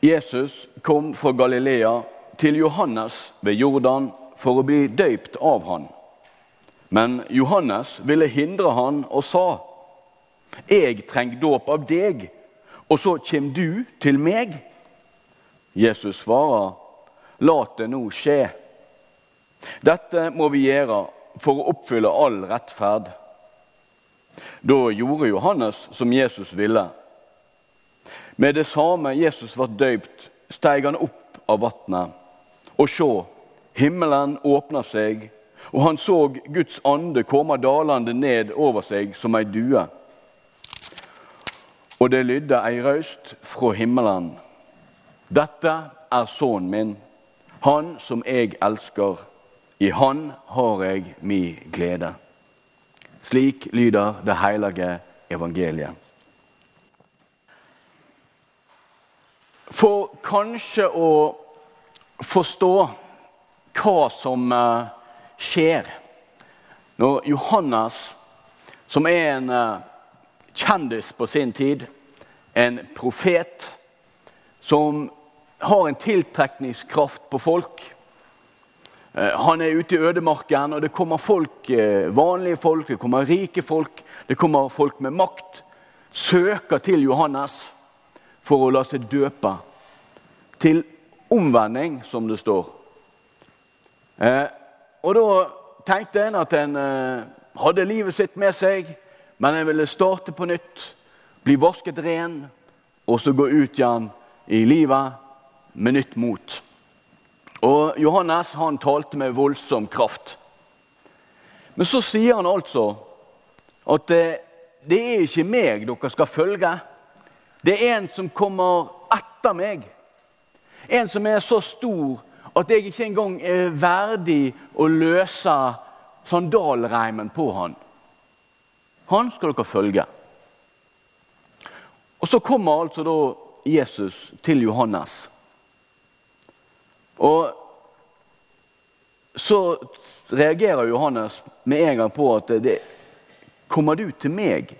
Jesus kom fra Galilea til Johannes ved Jordan for å bli døypt av han. Men Johannes ville hindre han og sa, 'Jeg trenger dåp av deg, og så kommer du til meg.' Jesus svarer, 'La det nå skje.' Dette må vi gjøre for å oppfylle all rettferd. Da gjorde Johannes som Jesus ville. Med det samme Jesus var døypt, steg han opp av vannet. Og se, himmelen åpna seg, og han så Guds ande komme dalende ned over seg som ei due. Og det lydde ei røyst fra himmelen. Dette er sønnen min, han som jeg elsker. I han har jeg mi glede. Slik lyder det hellige evangeliet. For kanskje å forstå hva som eh, skjer når Johannes, som er en eh, kjendis på sin tid, en profet, som har en tiltrekningskraft på folk eh, Han er ute i ødemarken, og det kommer folk, vanlige folk, det kommer rike folk, det kommer folk med makt. Søker til Johannes for å la seg døpe. Til omvending, som det står. Eh, og da tenkte en at en eh, hadde livet sitt med seg, men en ville starte på nytt, bli vasket ren, og så gå ut igjen i livet med nytt mot. Og Johannes han talte med voldsom kraft. Men så sier han altså at eh, det er ikke meg dere skal følge. Det er en som kommer etter meg. En som er så stor at jeg ikke engang er verdig å løse sandalreimen på han. Han skal dere følge. Og Så kommer altså da Jesus til Johannes. Og så reagerer Johannes med en gang på at det, Kommer du til meg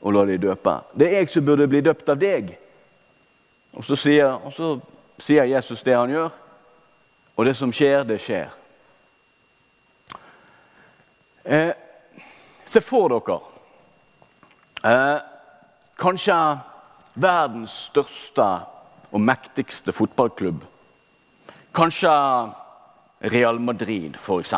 og la deg døpe? Det er jeg som burde bli døpt av deg. Og så sier, så sier Jesus det han gjør, og det som skjer, det skjer. Eh, se for dere eh, kanskje verdens største og mektigste fotballklubb. Kanskje Real Madrid, f.eks.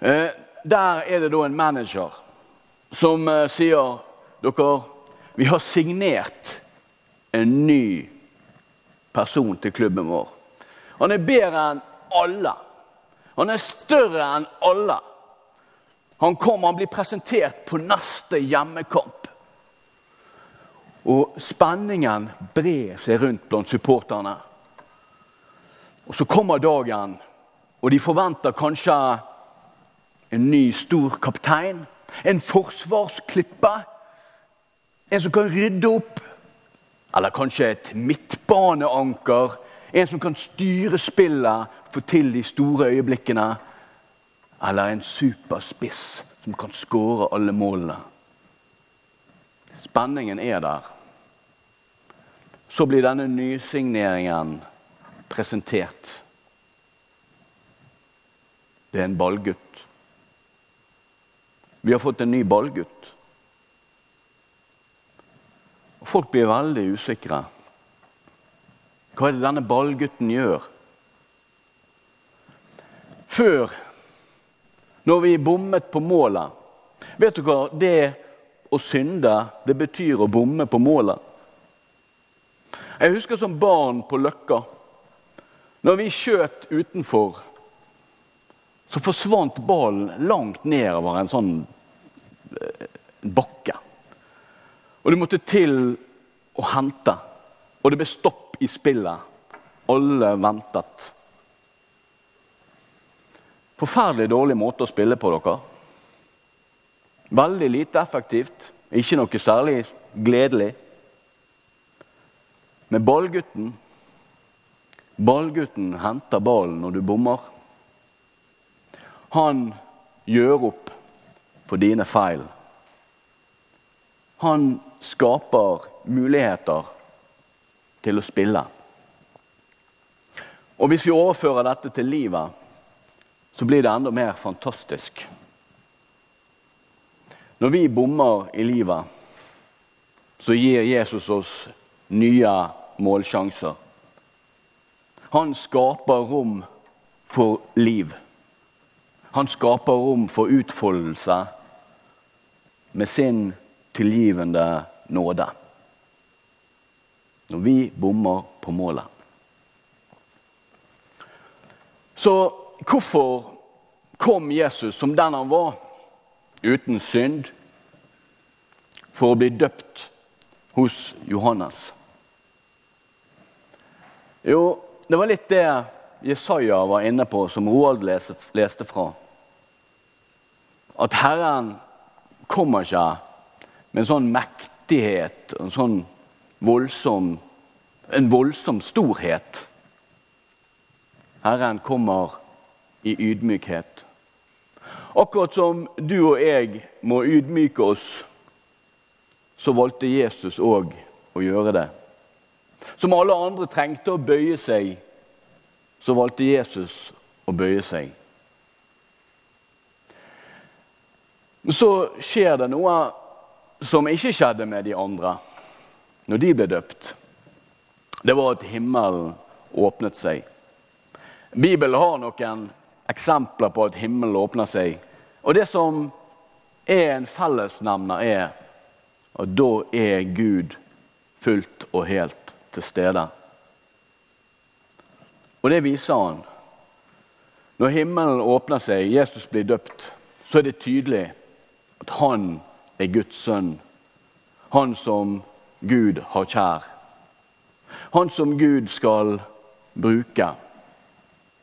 Eh, der er det da en manager som eh, sier dere, vi har signert en ny person til klubben vår. Han er bedre enn alle. Han er større enn alle. Han kommer, han blir presentert på neste hjemmekamp. Og spenningen brer seg rundt blant supporterne. Og Så kommer dagen, og de forventer kanskje en ny, stor kaptein. En forsvarsklippe. En som kan rydde opp. Eller kanskje et midtbaneanker. En som kan styre spillet, få til de store øyeblikkene. Eller en superspiss som kan skåre alle målene. Spenningen er der. Så blir denne nysigneringen presentert. Det er en ballgutt. Vi har fått en ny ballgutt. Og Folk blir veldig usikre. Hva er det denne ballgutten gjør? Før, når vi bommet på målet Vet du hva det å synde det betyr å bomme på målet? Jeg husker som barn på Løkka. Når vi skjøt utenfor, så forsvant ballen langt nedover en sånn eh, bakke. Og du måtte til å hente. Og det ble stopp i spillet. Alle ventet. Forferdelig dårlig måte å spille på, dere. Veldig lite effektivt. Ikke noe særlig gledelig. Men ballgutten Ballgutten henter ballen når du bommer. Han gjør opp for dine feil. Han skaper muligheter til å spille. Og hvis vi overfører dette til livet, så blir det enda mer fantastisk. Når vi bommer i livet, så gir Jesus oss nye målsjanser. Han skaper rom for liv. Han skaper rom for utfoldelse med sin tilgivende nåde. Når vi bommer på målet. Så hvorfor kom Jesus som den han var, uten synd, for å bli døpt hos Johannes? Jo, det var litt det Jesaja var inne på, som Roald leste fra. At Herren kommer ikke med en sånn mektighet, en sånn voldsom, en voldsom storhet. Herren kommer i ydmykhet. Akkurat som du og jeg må ydmyke oss, så valgte Jesus òg å gjøre det. Som alle andre trengte å bøye seg, så valgte Jesus å bøye seg. Men så skjer det noe som ikke skjedde med de andre når de ble døpt. Det var at himmelen åpnet seg. Bibelen har noen eksempler på at himmelen åpner seg. Og det som er en fellesnevner, er at da er Gud fullt og helt til stede. Og det viser han. Når himmelen åpner seg, Jesus blir døpt, så er det tydelig at han er Guds sønn. Han som Gud har kjær. Han som Gud skal bruke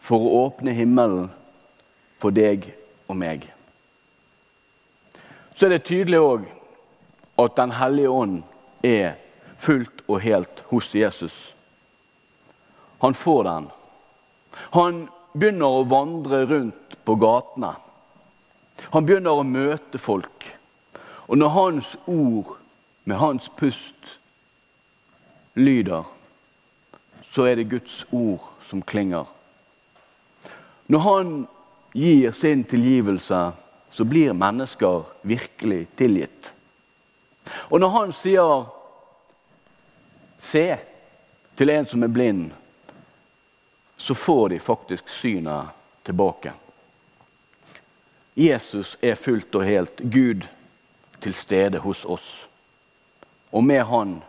for å åpne himmelen for deg og meg. Så er det tydelig òg at Den hellige ånd er fullt og helt hos Jesus. Han får den. Han begynner å vandre rundt på gatene. Han begynner å møte folk. Og når hans ord med hans pust lyder, så er det Guds ord som klinger. Når han gir sin tilgivelse, så blir mennesker virkelig tilgitt. Og når han sier 'se' til en som er blind, så får de faktisk synet tilbake. Jesus er fullt og helt Gud til stede hos oss. Og med Han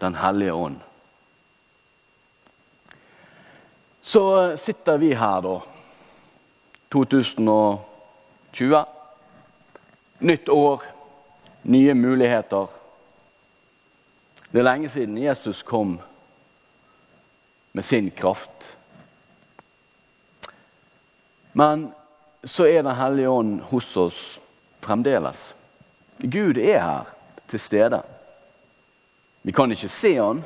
Den hellige ånd. Så sitter vi her, da. 2020. Nytt år, nye muligheter. Det er lenge siden Jesus kom med sin kraft. Men så er Den hellige ånd hos oss fremdeles. Gud er her til stede. Vi kan ikke se han,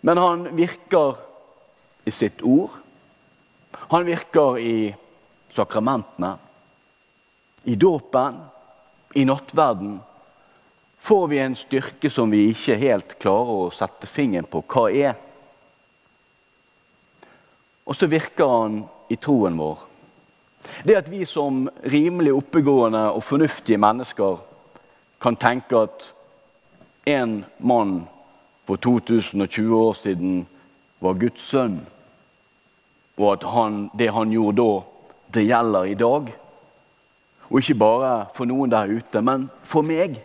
men han virker i sitt ord. Han virker i sakramentene, i dåpen, i nattverden. Får vi en styrke som vi ikke helt klarer å sette fingeren på hva er. Og så virker han i troen vår. Det at vi som rimelig oppegående og fornuftige mennesker kan tenke at en mann for 2020 år siden var Guds sønn, og at han, det han gjorde da, det gjelder i dag. Og ikke bare for noen der ute, men for meg.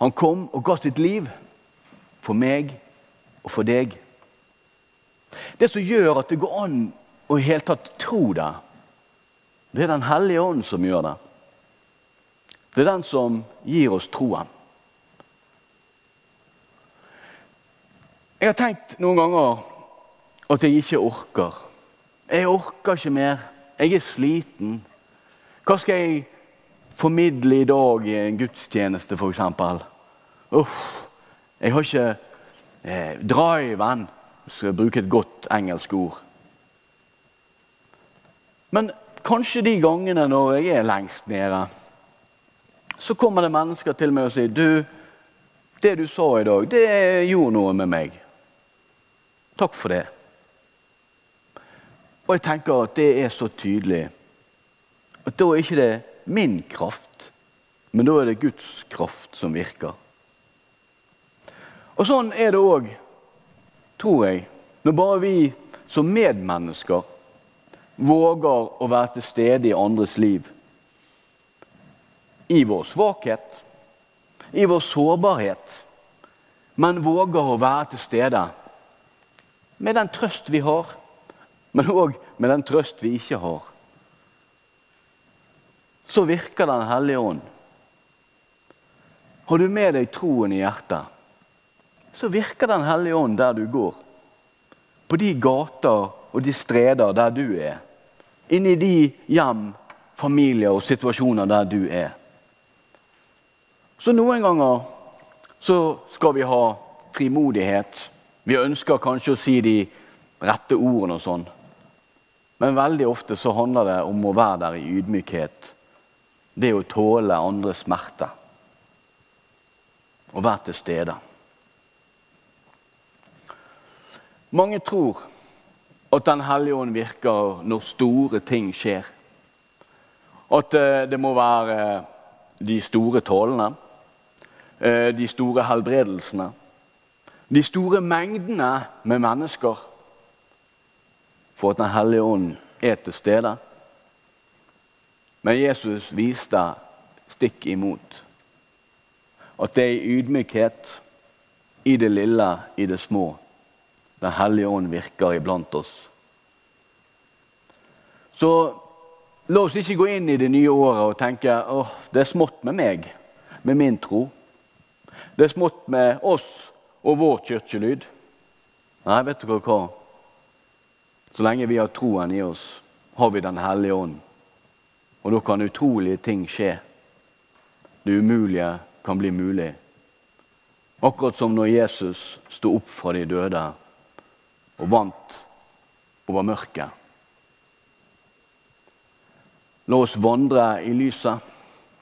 Han kom og ga sitt liv for meg og for deg. Det som gjør at det går an å i hele tatt tro det, det er Den hellige ånd som gjør det. Det er den som gir oss troen. Jeg har tenkt noen ganger at jeg ikke orker. Jeg orker ikke mer. Jeg er sliten. Hva skal jeg formidle i dag i en gudstjeneste, f.eks.? Uff, jeg har ikke eh, driven, skal jeg bruke et godt engelsk ord. Men kanskje de gangene når jeg er lengst nede, så kommer det mennesker til meg og sier du, det du sa i dag, det gjorde noe med meg. Takk for det. Og jeg tenker at det er så tydelig at da er ikke det min kraft, men da er det Guds kraft som virker. Og sånn er det òg, tror jeg, når bare vi som medmennesker våger å være til stede i andres liv. I vår svakhet, i vår sårbarhet, men våger å være til stede med den trøst vi har, men òg med den trøst vi ikke har. Så virker Den hellige ånd. Har du med deg troen i hjertet, så virker Den hellige ånd der du går. På de gater og de streder der du er. Inni de hjem, familier og situasjoner der du er. Så noen ganger så skal vi ha frimodighet. Vi ønsker kanskje å si de rette ordene og sånn. Men veldig ofte så handler det om å være der i ydmykhet. Det å tåle andres smerte. Å være til stede. Mange tror at Den hellige ånd virker når store ting skjer. At eh, det må være eh, de store tålene, eh, de store helbredelsene, de store mengdene med mennesker for at Den hellige ånd er til stede. Men Jesus viste stikk imot. At det er i ydmykhet, i det lille, i det små, den hellige ånd virker iblant oss. Så la oss ikke gå inn i det nye året og tenke åh, det er smått med meg, med min tro. Det er smått med oss og vår kirkelyd. Nei, vet dere hva? Så lenge vi har troen i oss, har vi Den hellige ånd. Og da kan utrolige ting skje. Det umulige kan bli mulig. Akkurat som når Jesus sto opp fra de døde og vant over mørket. La oss vandre i lyset,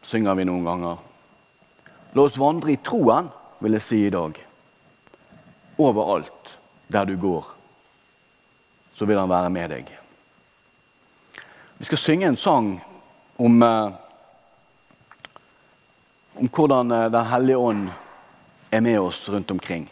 synger vi noen ganger. La oss vandre i troen, vil jeg si i dag. Overalt der du går, så vil han være med deg. Vi skal synge en sang om, eh, om hvordan eh, Den hellige ånd er med oss rundt omkring.